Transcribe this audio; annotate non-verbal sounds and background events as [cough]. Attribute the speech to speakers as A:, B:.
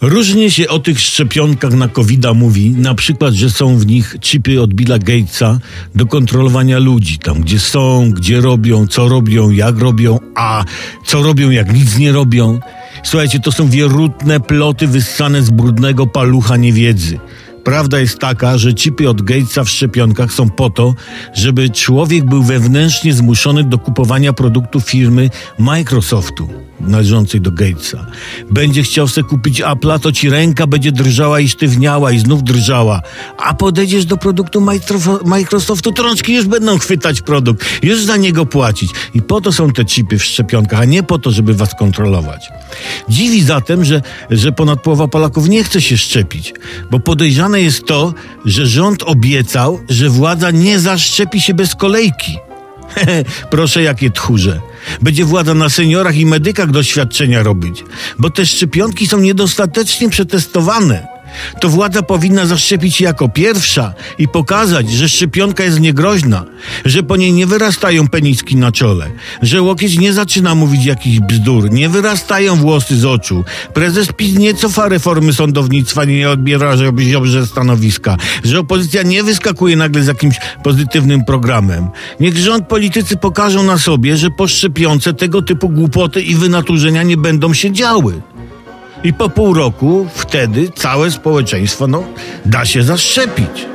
A: Różnie się o tych szczepionkach na covid mówi, na przykład, że są w nich chipy od Billa Gatesa do kontrolowania ludzi, tam gdzie są, gdzie robią, co robią, jak robią, a co robią, jak nic nie robią. Słuchajcie, to są wierutne ploty wyssane z brudnego palucha niewiedzy. Prawda jest taka, że chipy od Gatesa w szczepionkach są po to, żeby człowiek był wewnętrznie zmuszony do kupowania produktów firmy Microsoftu należącej do Gatesa. Będzie chciał sobie kupić Apple'a, to ci ręka będzie drżała i sztywniała i znów drżała. A podejdziesz do produktu Microsoftu, to rączki już będą chwytać produkt, już za niego płacić. I po to są te chipy w szczepionkach, a nie po to, żeby was kontrolować. Dziwi zatem, że, że ponad połowa Polaków nie chce się szczepić, bo podejrzane jest to, że rząd obiecał, że władza nie zaszczepi się bez kolejki. [laughs] Proszę, jakie tchórze. Będzie władza na seniorach i medykach doświadczenia robić, bo te szczepionki są niedostatecznie przetestowane. To władza powinna zaszczepić się jako pierwsza i pokazać, że szczepionka jest niegroźna, że po niej nie wyrastają peniski na czole, że łokieć nie zaczyna mówić jakichś bzdur, nie wyrastają włosy z oczu. Prezes PiS nie cofa reformy sądownictwa, nie odbiera dobrze stanowiska, że opozycja nie wyskakuje nagle z jakimś pozytywnym programem. Niech rząd politycy pokażą na sobie, że po szczepionce tego typu głupoty i wynaturzenia nie będą się działy. I po pół roku wtedy całe społeczeństwo no, da się zaszczepić.